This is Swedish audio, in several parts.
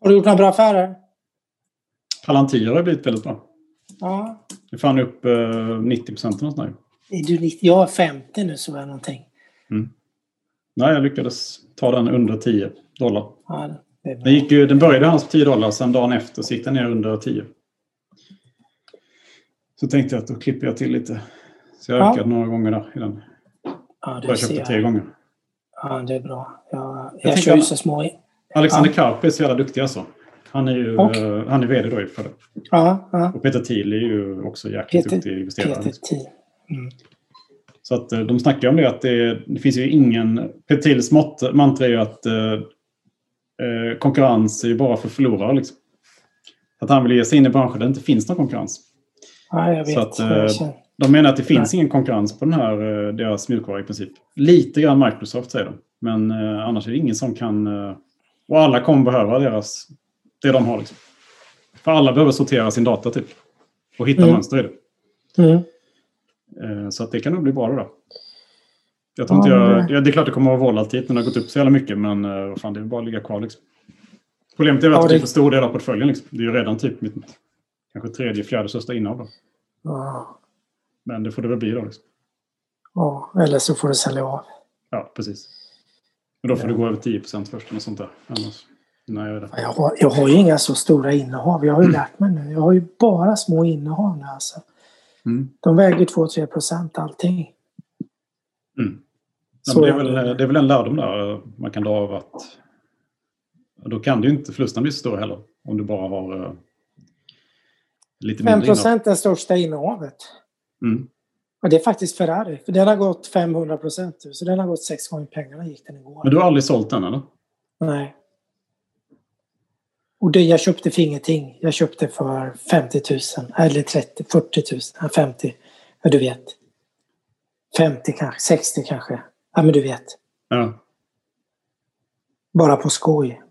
Har du gjort några bra affärer? Palantir har blivit väldigt bra. Ja. Det fann upp eh, 90 procent eller sånt. Är du 90? Jag är 50 nu så är någonting. Nej, jag lyckades ta den under 10 dollar. Ja, det är. Den, gick ju, den började hans på 10 dollar, sen dagen efter så gick den ner under 10. Så tänkte jag att då klipper jag till lite. Så jag Ja. ökade några gånger där. I den. Ja, du Jag köpte tre gånger. Ja, det är bra. Jag, jag, tänker kör ju så små... Alexander Karp är så jävla duktig alltså. Han är ju Och? eh, han är vd då för det. Ja, ja. Och Peter Thiel är ju också jäkligt Peter- duktig investerare. Peter T. Mm. Så att eh, de snackar om det att det, det finns ju ingen... Peter Thiels mantra är ju att eh, eh, konkurrens är ju bara för förlorare. Liksom. Att han vill ge sig in i branscher där det inte finns någon konkurrens. Ja, jag vet. Så att, eh, De menar att det finns ingen konkurrens på den här, deras mjukvara i princip. Lite grann Microsoft säger de. Men eh, annars är det ingen som kan... Och alla kommer behöva deras, det de har. Liksom. För alla behöver sortera sin data typ. Och hitta Mm. mönster i det. Mm. Eh, så att det kan nog bli bra då. Jag tror Ja, inte jag, men det- ja, är klart det kommer att vara volatilt när det har gått upp så jävla mycket. Men eh, vad fan, det är bara att ligga kvar liksom. Problemet är att Ja, det är för stor del av portföljen. Liksom. Det är ju redan typ mitt kanske tredje, fjärde största innehav. Ja, Men det får det väl bli då. Liksom. ja, eller så får du sälja av. Ja, precis. Men då får du gå över 10% först eller sånt där. Annars, innan jag har, jag har ju inga så stora innehav. Jag har ju lärt mig nu. Jag har ju bara små innehav nu alltså. Mm. De väger 2-3 procent allting. Mm. Ja, det, är väl, det. är väl en lärdom där man kan dra av att då kan ju inte förlusten bli så stor heller. Om du bara har uh, lite 5 mindre innehav. procent är största innehavet. Mm. Och det är faktiskt Ferrari. För den har gått 500 procent. Så den har gått sex gånger pengarna gick den igår. Men du har aldrig sålt den eller? Nej. Och det jag köpte för ingenting. Jag köpte för 50 000. Eller 30, 40 000. Ja, 50. Ja, du vet. 50 kanske. 60 kanske. Ja, men du vet. Ja. Bara på skoj.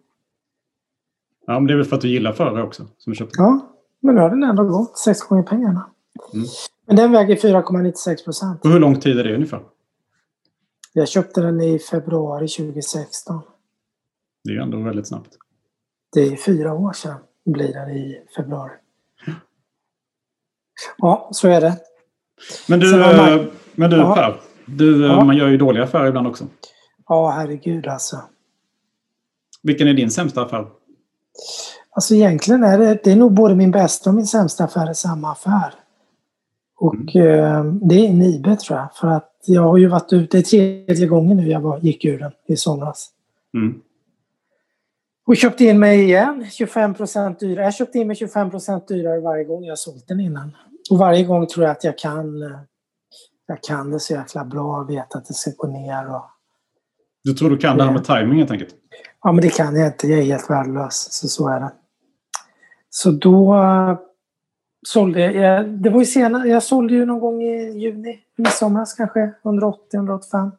ja, men det är väl för att du gillar förare också som köpte. Ja, men nu har den ändå gått sex gånger pengarna. Mm. Men den väger 4,96 procent. Och hur lång tid är det ungefär? Jag köpte den i februari 2016. Det är ju ändå väldigt snabbt. Det är fyra år sedan blir det i februari. Ja, så är det. Men du, man- eh, men du Ja. Per. Du, eh, Ja. Man gör ju dåliga affärer ibland också. Ja, herregud alltså. Vilken är din sämsta affär? Alltså egentligen är det, det är nog både min bästa och min sämsta affär i samma affär. Och eh, det är Nibe tror jag. För att jag har ju varit ute, det är tredje gången nu jag var, gick ur den i somras. Mm. Och köpte in mig igen 25 procent dyrare. Jag köpte in mig 25 procent dyrare varje gång jag sålt den innan. Och varje gång tror jag att jag kan, eh, jag kan det så jäkla bra och vet att det ska gå ner. Och, Du tror du kan det här med timing helt enkelt? ja, men det kan jag inte. Jag är helt värdelös. Så så är det. Så då eh, sålde jag. Det var ju senare. Jag sålde ju någon gång i juni, i somras kanske. 180-185.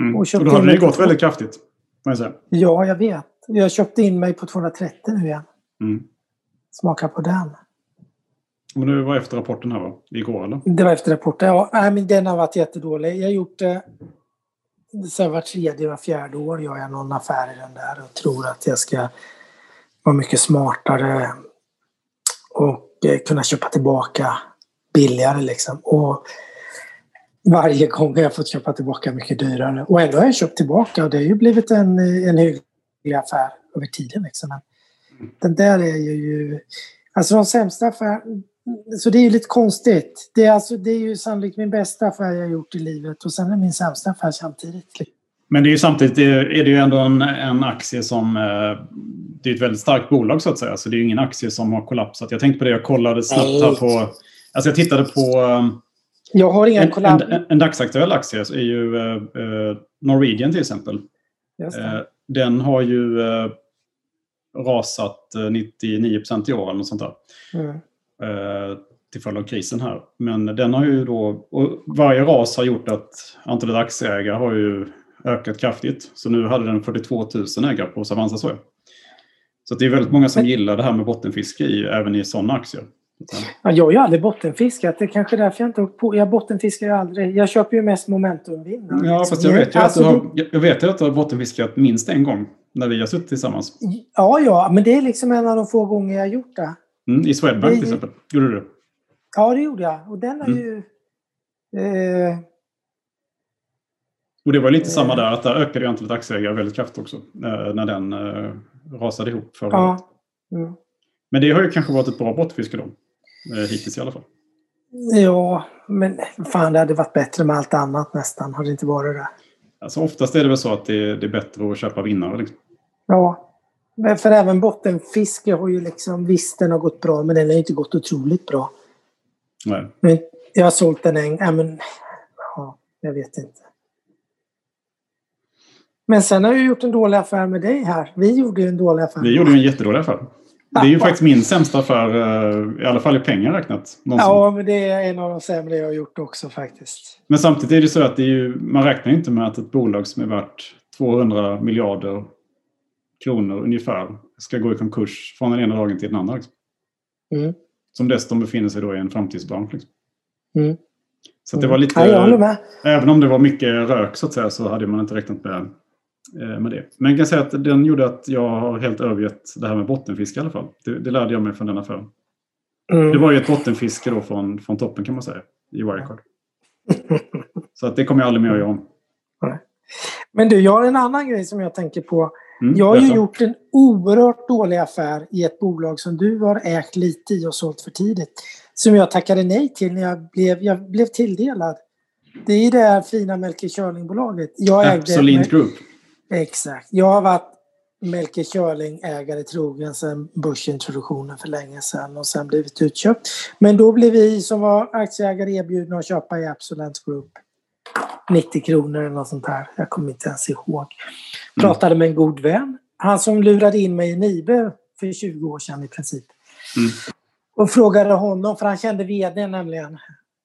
Mm. Och Och, då hade det ju gått väldigt kraftigt. Jag. Ja, jag vet. Jag köpte in mig på 230 nu igen. Mm. Smaka på den. Men det var efter rapporten här va? Igår eller? Det var efter rapporten. Ja, nej, men den har varit jättedålig. Jag har gjort det så här var tredje, var fjärde år gör jag någon affär i den där och tror att jag ska vara mycket smartare eh, Eh, kunna köpa tillbaka billigare liksom. Och varje gång har jag fått köpa tillbaka mycket dyrare. Och ändå har jag köpt tillbaka och det har ju blivit en, eh, en hygglig affär över tiden. Liksom. Men den där är ju... Alltså de sämsta affärerna, Så det är ju lite konstigt. Det är, alltså, det är ju sannolikt min bästa affär jag har gjort i livet och sen är det min sämsta affär samtidigt. Men det är ju samtidigt är är det ju ändå en, en aktie som... eh, det är ett väldigt starkt bolag så att säga. Så det är ju ingen aktie som har kollapsat. Jag tänkte på det, jag kollade snabbt här på... Alltså jag tittade på... eh, Jag har inga En, kollabb... en, en dagsaktuell aktie är ju eh, Norwegian till exempel. Eh, den har ju eh, rasat eh, 99% i år eller något sånt där. Mm. Eh, till följd av krisen här. Men den har ju då... Och varje ras har gjort att antalet aktieägare har ju ökat kraftigt. Så nu hade den 42 000 ägare på Savanza Soja. Så det är väldigt många som Men- gillar det här med bottenfiske i, även i sådana aktier. Ja, jag har ju aldrig bottenfiskat. Det är kanske därför jag inte har på. Jag bottenfiskar ju aldrig. Jag köper ju mest momentumvinnare. Ja, liksom. fast jag vet ju Alltså, att du har, jag vet att du har bottenfiskat minst en gång. när vi har suttit tillsammans. Ja, ja, men det är liksom en av de få gånger jag har gjort det. Mm, I Swedbank till exempel. Gjorde du det? Ja, det gjorde jag. Och den är Mm. ju... Eh, Och det var lite samma Eh. där, att där ökade ju antalet aktieägare väldigt kraftigt också. eh, När den eh, rasade ihop förra året. ja. Mm. Men det har ju kanske varit ett bra bottenfiske då. Eh, Hittills i alla fall. Ja, men fan det hade varit bättre med allt annat nästan. Hade det inte varit det. Alltså oftast är det väl så att det, det är bättre att köpa vinnare. Liksom. Ja. Men för även bottenfiske har ju liksom... Visst, den har gått bra, men den har inte gått otroligt bra. Nej. Men jag har sålt den en... Ja, men... Ja, jag vet inte. Men sen har jag gjort en dålig affär med dig här. Vi gjorde ju en dålig affär. Vi gjorde en jättedålig affär. Det är ju faktiskt min sämsta affär, eh, i alla fall i pengar räknat. Någonsin. Ja, men det är en av de sämre jag har gjort också faktiskt. Men samtidigt är det så att det ju, man räknar inte med att ett bolag som är värt 200 miljarder kronor ungefär ska gå i konkurs från den ena dagen till den andra. Liksom. Mm. Som dessutom befinner sig då i en framtidsbransch. Liksom. Mm. Så det var lite, Ja, jag håller med. även om det var mycket rök så att säga så hade man inte räknat med, med det. Men jag kan säga att den gjorde att jag har helt övergett det här med bottenfiske i alla fall. Det, det lärde jag mig från den affären. Mm. Det var ju ett bottenfiske då från, från toppen kan man säga i Wirecard. Så att det kommer jag aldrig mer att göra om. Men du, jag har en annan grej som jag tänker på. Mm, Jag har ju gjort en oerhört dålig affär i ett bolag som du har ägt lite i och sålt för tidigt. Som jag tackade nej till när jag blev, jag blev tilldelad. Det är det här fina Melker Körling-bolaget. Jag ägde... Absolute Group. Exakt. Jag har varit Melker Körling-ägare trogen sedan börsintroduktionen för länge sedan och sen blivit utköpt. Men då blev vi som var aktieägare erbjudna att köpa i Absolent Group. 90 kronor eller något sånt där. Jag kommer inte ens ihåg. Pratade med en god vän. Han som lurade in mig i Nibe för 20 år sedan i princip. Mm. Och frågade honom, för han kände vd nämligen.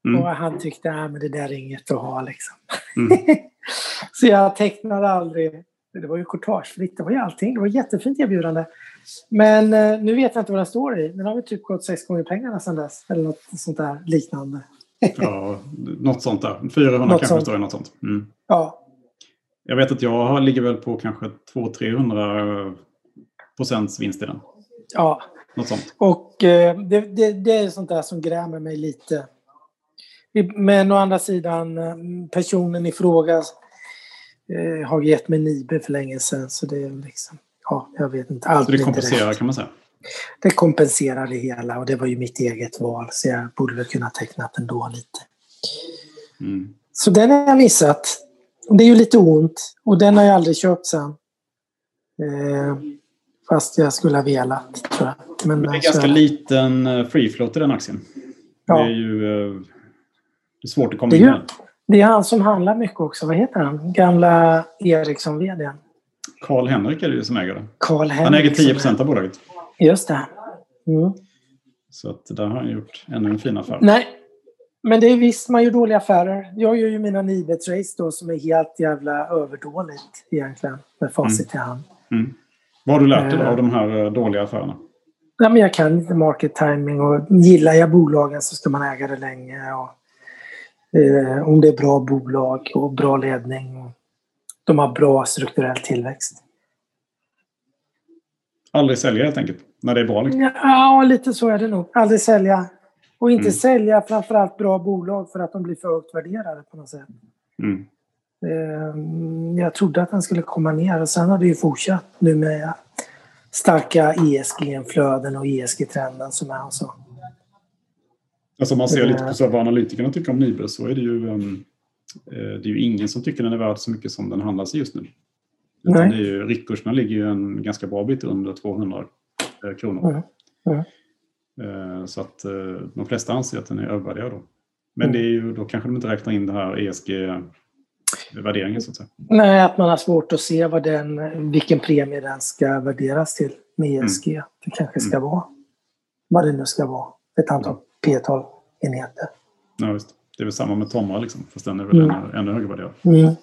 Mm. Och han tyckte att men det där är inget att ha liksom. Mm. Så jag tecknade aldrig. Det var ju courtagefritt. Det var ju allting. Det var ett jättefint erbjudande. Men eh, nu vet jag inte vad den står i. Den har väl typ gått sex gånger pengarna sedan dess. Eller något sånt där liknande. Ja, något sånt där. 400 Något kanske sånt. står det något sånt. Mm. Ja, Jag vet att jag ligger väl på kanske 200-300 procents vinst i den. ja. Något sånt. Och eh, det, det, det är sånt där som grämer mig lite. Men å andra sidan, eh, personen i fråga eh, har gett mig Nibe för länge sedan. Så det är liksom, ja, jag vet inte. Allt Så det kompenserar rätt. kan man säga. Det kompenserar det hela och det var ju mitt eget val. Så jag borde väl kunna tecknat ändå lite. Mm. Så den har jag missat. Det är ju lite ont och den har jag aldrig köpt sen. Eh, fast jag skulle ha velat, tror jag. Men, Men det är eh, ganska liten eh, free float i den aktien. Ja. Det är ju eh, det är svårt att komma Det in den. Det är han som handlar mycket också. Vad heter han? Gamla Ericsson-vd. Karl-Henrik är det ju som äger det. Karl Han äger 10 procent av bolaget. Just det. Mm. Så att där har han gjort ännu en fin affär. Nej, men det är visst man gör dåliga affärer. Jag gör ju mina Nibet-race då som är helt jävla överdåligt egentligen. Med facit i hand. Mm. Vad har du lärt dig Eh. av de här eh, dåliga affärerna? Nej, men jag kan inte market timing och gillar jag bolagen så ska man äga det länge. Och, eh, om det är bra bolag och bra ledning. Och de har bra strukturell tillväxt. Aldrig sälja helt enkelt. När det är bra. Liksom. Ja, lite så är det nog. Aldrig sälja. Och inte Mm. sälja framförallt bra bolag för att de blir för högt värderade på något sätt. Mm. Eh, Jag trodde att den skulle komma ner och sen har det ju fortsatt nu med starka ESG-flöden och ESG-trenden som är och så. Alltså om man ser Eh. lite på så här vad analytikerna tycker om Nibe så är det ju, eh, det är ju ingen som tycker den är värd så mycket som den handlas just nu. Utan det är ju, riktkurserna ligger ju en ganska bra bit under 200 eh, kronor. Mm. Mm. Eh, Så att eh, de flesta anser att den är övervärderad då. Men Mm. det är ju, då kanske de inte räknar in det här ESG-värderingen så att säga. Nej, att man har svårt att se vad den, vilken premie den ska värderas till med ESG. Det kanske ska vara vad det nu ska vara. Ett antal P-tal-enheter. Ja, visst. Det är väl samma med Tomra liksom, fast den är väl Mm. ännu, ännu högre värderad. Mm.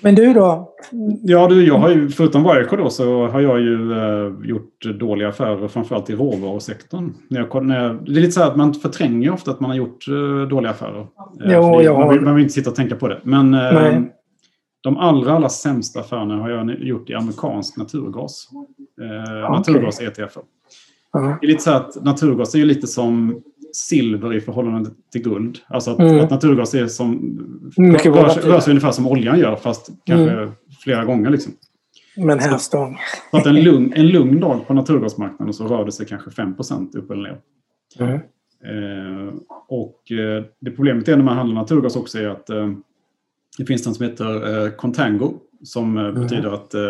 Men du då? Ja, du, jag har ju, förutom Wirecard då, så har jag ju eh, gjort dåliga affärer framförallt i råvarusektorn. När jag, när jag, det är lite så här att man förtränger ofta att man har gjort eh, dåliga affärer. Eh, Jo, det, man, vill, man vill inte sitta och tänka på det. Men eh, de allra, allra sämsta affärerna har jag gjort i amerikansk naturgas. Eh, naturgas ETF. Ja. Det är lite så att naturgas är ju lite som silver i förhållande till guld. Alltså att, Mm. att naturgas är som, Mycket rör, sig- rör sig ungefär som oljan gör fast kanske Mm. flera gånger. Liksom. Men hävstång. Så att en lugn, en lugn dag på naturgasmarknaden så rör det sig kanske 5 upp eller ner. Mm. Eh, och eh, det problemet är när man handlar naturgas också är att eh, det finns något som heter eh, contango som eh, betyder att eh,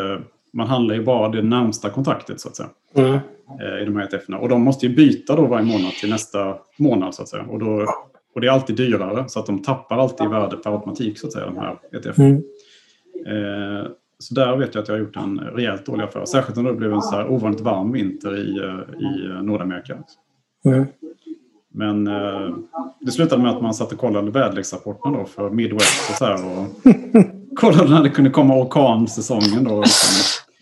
man handlar ju bara det närmsta kontraktet så att säga Mm. eh, i de här ETFerna. Och de måste ju byta då varje månad till nästa månad så att säga. Och, då, och det är alltid dyrare så att de tappar alltid i värde per automatik så att säga de här ETFerna. Mm. Eh, så där vet jag att jag har gjort en rejält dålig affär. Särskilt när det blev en så här ovanligt varm vinter i, eh, i eh, Nordamerika. Mm. Men eh, det slutade med att man satt och kollade väderleksrapporten då för Midwest och så här. Och kollade när det kunde komma orkansäsongen då.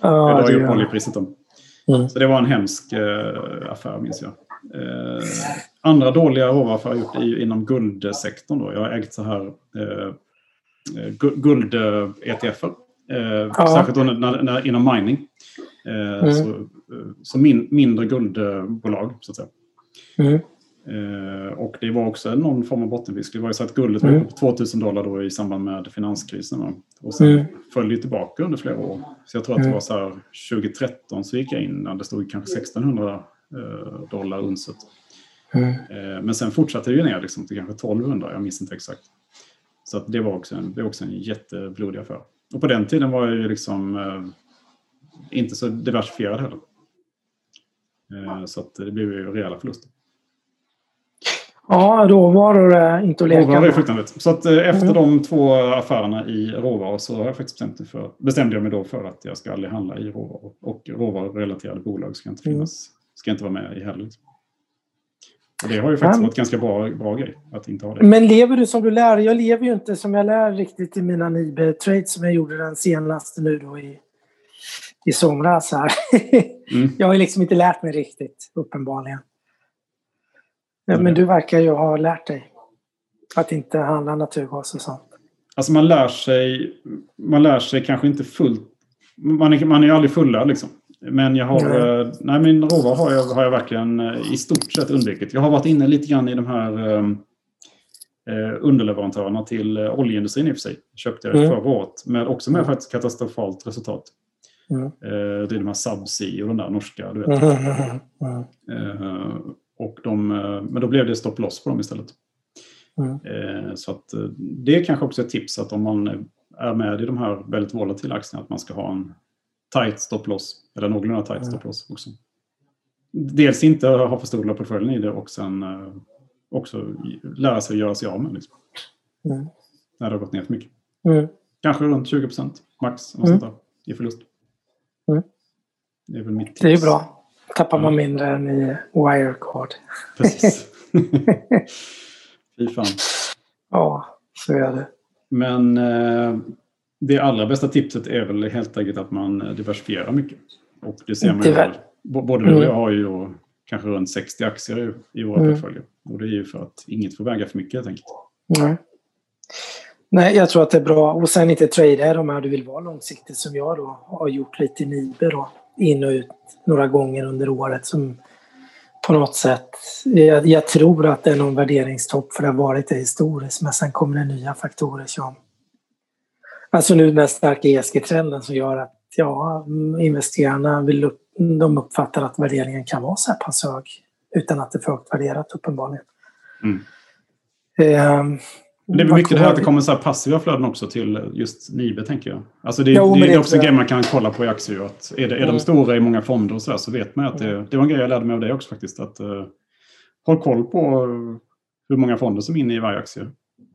Ja, det var oljepriset då. Mm. Så det var en hemsk eh, affär minns jag. Eh, andra dåliga råvaruaffärer jag gjort är ju inom guldsektorn. Då. Jag har ägt så här eh, guld-ETFer. Eh, Ja. Särskilt då när, när, inom mining. Eh, Mm. Så, eh, så min, mindre guldbolag så att säga. Mm. Eh, och det var också någon form av bottenfisk. Det var ju så att guldet var Mm. uppe på 2000 dollar då i samband med finanskrisen. va. Och sen Mm. föll det tillbaka under flera år. Så jag tror att det Mm. var så här 2013 så gick jag in när det stod kanske 1600 eh, dollar unset. Mm. Eh, men sen fortsatte det ju ner liksom, till kanske 1200, jag minns inte exakt. Så det var också en, det var också en jätteblodig affär. Och på den tiden var jag ju liksom eh, inte så diversifierad heller. Eh, så det blev ju rejäla förluster. Ja, råvaror är inte att leka Råvaror är med. fruktansvärt. Så att eh, efter Mm. de två affärerna i råvaror så har jag faktiskt bestämt mig för, bestämde jag mig då för att jag ska aldrig handla i råvaror. Och råvarurelaterade bolag ska inte Mm. finnas, ska inte vara med i heller. liksom. Och det har ju faktiskt Ja. varit ganska bra, bra grej att inte ha det. Men lever du som du lär? Jag lever ju inte som jag lär riktigt i mina Nibe-trades som jag gjorde den senaste nu då i, i somras här. Mm. jag har ju liksom inte lärt mig riktigt, uppenbarligen. Ja, Mm. men du verkar ju ha lärt dig att inte handla naturgas och sånt. Alltså man lär sig, man lär sig kanske inte fullt. Man är, man är aldrig fullärd liksom. Men jag har, Nej. eh, nej min råvara har jag, har jag verkligen eh, i stort sett undvikit. Jag har varit inne lite grann i de här eh, eh, underleverantörerna till oljeindustrin i och för sig. Köpte jag Mm. förra året. Men också med faktiskt katastrofalt resultat. Mm. Eh, det är de här Subsea och de där norska. Du vet. Mm, mm, mm, Eh, och de, eh, men då blev det stopp loss på dem istället. mm. Eh, Så att eh, det är kanske också ett tips att om man är med i de här väldigt volatila aktierna att man ska ha en tight stop loss eller någorlunda tight Mm. stop loss också. Dels inte ha för stor del av portföljen i det och sen också lära sig att göra sig av med liksom, Mm. när det har gått ner för mycket. Mm. Kanske runt 20 procent max Mm. i förlust. Mm. Det är väl mitt tips. Det är bra. Tappar man mindre än i Wirecard. Precis. Fy fan. Ja, så är det. Men eh, det allra bästa tipset är väl helt enkelt att man eh, diversifierar mycket. Och det ser man ju. b- Både du och Mm. jag har ju då kanske runt 60 aktier i, i våra Mm. portföljer. Och det är ju för att inget får väga för mycket helt enkelt. Nej. Nej, jag tror att det är bra. Och sen inte trada de här du vill vara långsiktigt som jag då har gjort lite i Nibe då. In och ut några gånger under året som på något sätt. Jag, jag tror att det är någon värderingstopp för det har varit det historiskt. Men sen kommer det nya faktorer som Alltså nu den starka ESG-trenden som gör att ja, investerarna vill upp, de uppfattar att värderingen kan vara så här pass hög utan att det är för högt värderat uppenbarligen. Mm. Men det är mycket det här att det kommer så passiva flöden också till just Nibe tänker jag. Alltså det, Jo, det, det är också en grej man kan kolla på i aktier. Att är, det, är Mm. de stora i många fonder och så, där, så vet man att det, det var en grej jag lärde mig av dig också faktiskt. Att uh, håll koll på eh, hur många fonder som är inne i varje aktie.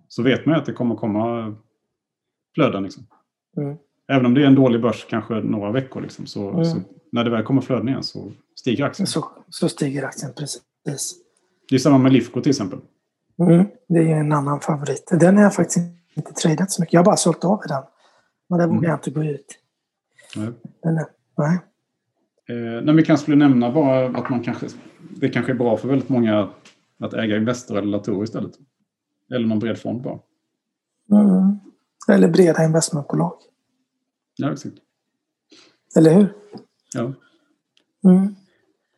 Så vet man att det kommer komma flöden. Liksom. Mm. Även om det är en dålig börs kanske några veckor. Liksom, så, Mm. så när det väl kommer flöden igen så stiger aktien. Så, så stiger aktien precis. Det är samma med Lifco till exempel. Mm, det är ju en annan favorit. Den har jag faktiskt inte tradat så mycket. Jag har bara sålt av den. Men där Mm. vågar jag inte gå ut. Nej. Den är, nej. Eh, när vi kanske skulle nämna bara att man kanske, det kanske är bra för väldigt många att äga Investor eller Latour istället. Eller någon bred fond bara. Mm. Eller breda investmentbolag. Ja, exakt. Eller hur? Ja. Mm.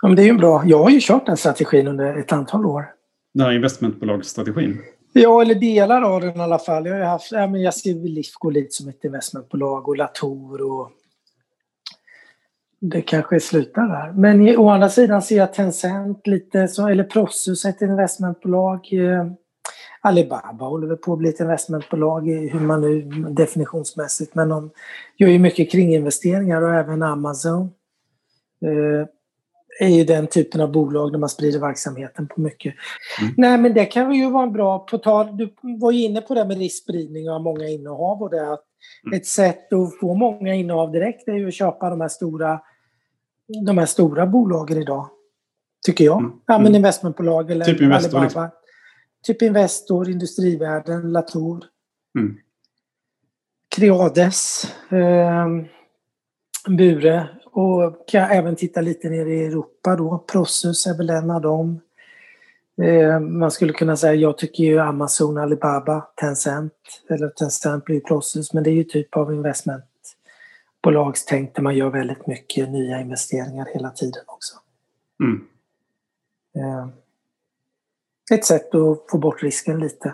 Ja, men det är ju bra. Jag har ju kört den strategin under ett antal år. Den här investmentbolagsstrategin. Ja, eller delar av den i alla fall. Jag har haft, ja, men jag ser Lifco lite som ett investmentbolag och Latour och det kanske slutar där. Men å andra sidan ser jag Tencent lite, så, eller Prosus ett investmentbolag. Eh, Alibaba håller väl på att bli ett investmentbolag, hur man nu definitionsmässigt, men de gör ju mycket kringinvesteringar och även Amazon. Eh, är ju den typen av bolag där man sprider verksamheten på mycket. Mm. Nej men det kan ju vara en bra, på tal, du var ju inne på det med riskspridning och många innehav och det att mm. ett sätt att få många innehav direkt är ju att köpa de här stora, de här stora bolagen idag. Tycker jag. Mm. Ja men mm. investmentbolag eller typ Investor, Alibaba. Liksom. Typ Investor, Industrivärden, Latour. Mm. Creades. Eh, Bure och kan även titta lite ner i Europa då. Prosus är väl en av dem. Eh, man skulle kunna säga, jag tycker ju Amazon, Alibaba, Tencent, eller Tencent blir Prosus, men det är ju typ av investmentbolagstänk där man gör väldigt mycket nya investeringar hela tiden också. Mm. Eh, ett sätt att få bort risken lite.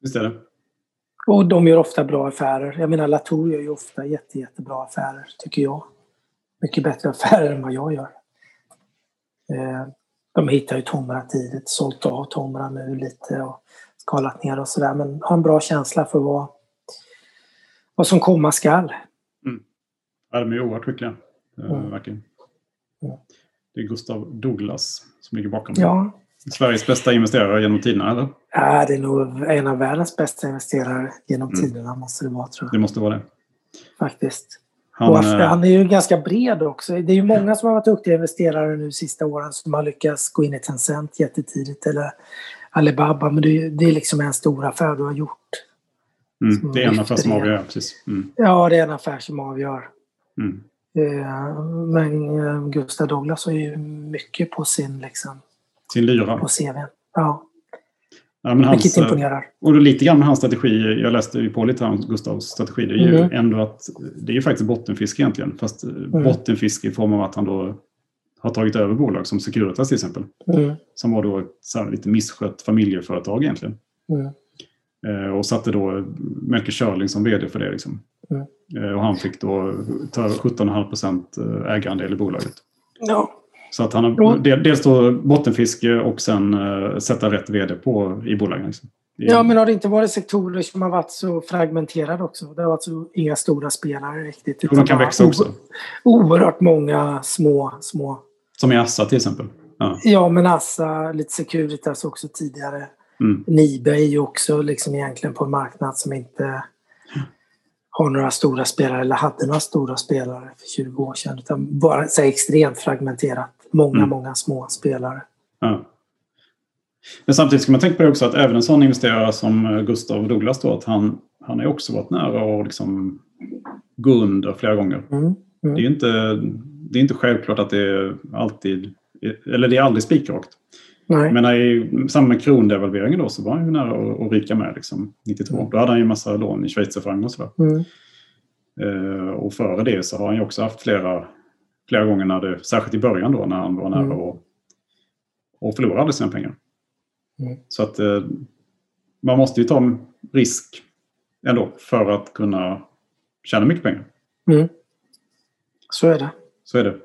Visst är det. Och de gör ofta bra affärer. Jag menar Latour gör ju ofta jätte, jättebra affärer, tycker jag. Mycket bättre affärer än vad jag gör. Eh, de hittar ju Tomra tidigt, sålt av Tomra nu lite och skalat ner och sådär. Men har en bra känsla för vad, vad som komma skall. Mm. Ja, de är oerhört skickliga. Mm. Verkligen. Mm. Det är Gustav Douglas som ligger bakom. Ja, Sveriges bästa investerare genom tiderna, eller? Ja, det är nog en av världens bästa investerare genom mm. tiderna, måste det vara, tror jag. Det måste vara det. Faktiskt. Han, och eh, han är ju ganska bred också. Det är ju många som har varit duktiga investerare nu sista åren som har lyckats gå in i Tencent jättetidigt eller Alibaba, men det är, det är liksom en stor affär du har gjort. Mm, det är en affär som avgör, precis. Mm. Ja, det är en affär som avgör. Mm. Eh, men eh, Gustav Douglas har ju mycket på sin liksom, sin lyra. På CVn. Ja. Ja, men hans, Vilket imponerar. Och då lite grann med hans strategi, jag läste ju på lite om Gustavs strategi, det är ju mm. ändå att det är ju faktiskt bottenfiske egentligen. Fast mm. bottenfiske i form av att han då har tagit över bolag som Securitas till exempel. Mm. Som var då ett så lite misskött familjeföretag egentligen. Mm. Eh, och satte då Melker Körling som vd för det. Liksom. Mm. Eh, och han fick då ta 17,5 procent eh, ägarandel i bolaget. Ja. Så att han har dels då bottenfiske och sen uh, sätta rätt vd på i bolagen. Liksom. Ja, men har det inte varit sektorer som har varit så fragmenterade också? Det har varit så inga stora spelare riktigt. Jo, de kan växa också. Oerhört många små, små. Som i Assa till exempel? Ja, ja men Assa, lite Securitas också tidigare. Mm. Nibe är ju också liksom egentligen på en marknad som inte har några stora spelare eller hade några stora spelare för 20 år sedan. Utan bara så extremt fragmenterat många, mm. många små spelare. Ja. Men samtidigt ska man tänka på det också att även en sån investerare som eh, Gustav Douglas då, att han, han har också varit nära att liksom gå under flera gånger. Mm. Mm. Det, är inte, det är inte självklart att det är alltid, eller det är aldrig spikrakt. Nej. Men i samband med krondevalveringen då så var han ju nära att, att ryka med liksom, 92. Mm. Då hade han ju en massa lån i schweizerfranc och sådär. Mm. Uh, och före det så har han ju också haft flera flera gånger, när det, särskilt i början då när han var nära mm. och, och förlorade sina pengar. Mm. Så att eh, man måste ju ta en risk ändå för att kunna tjäna mycket pengar. Mm. Så är det. Så är det.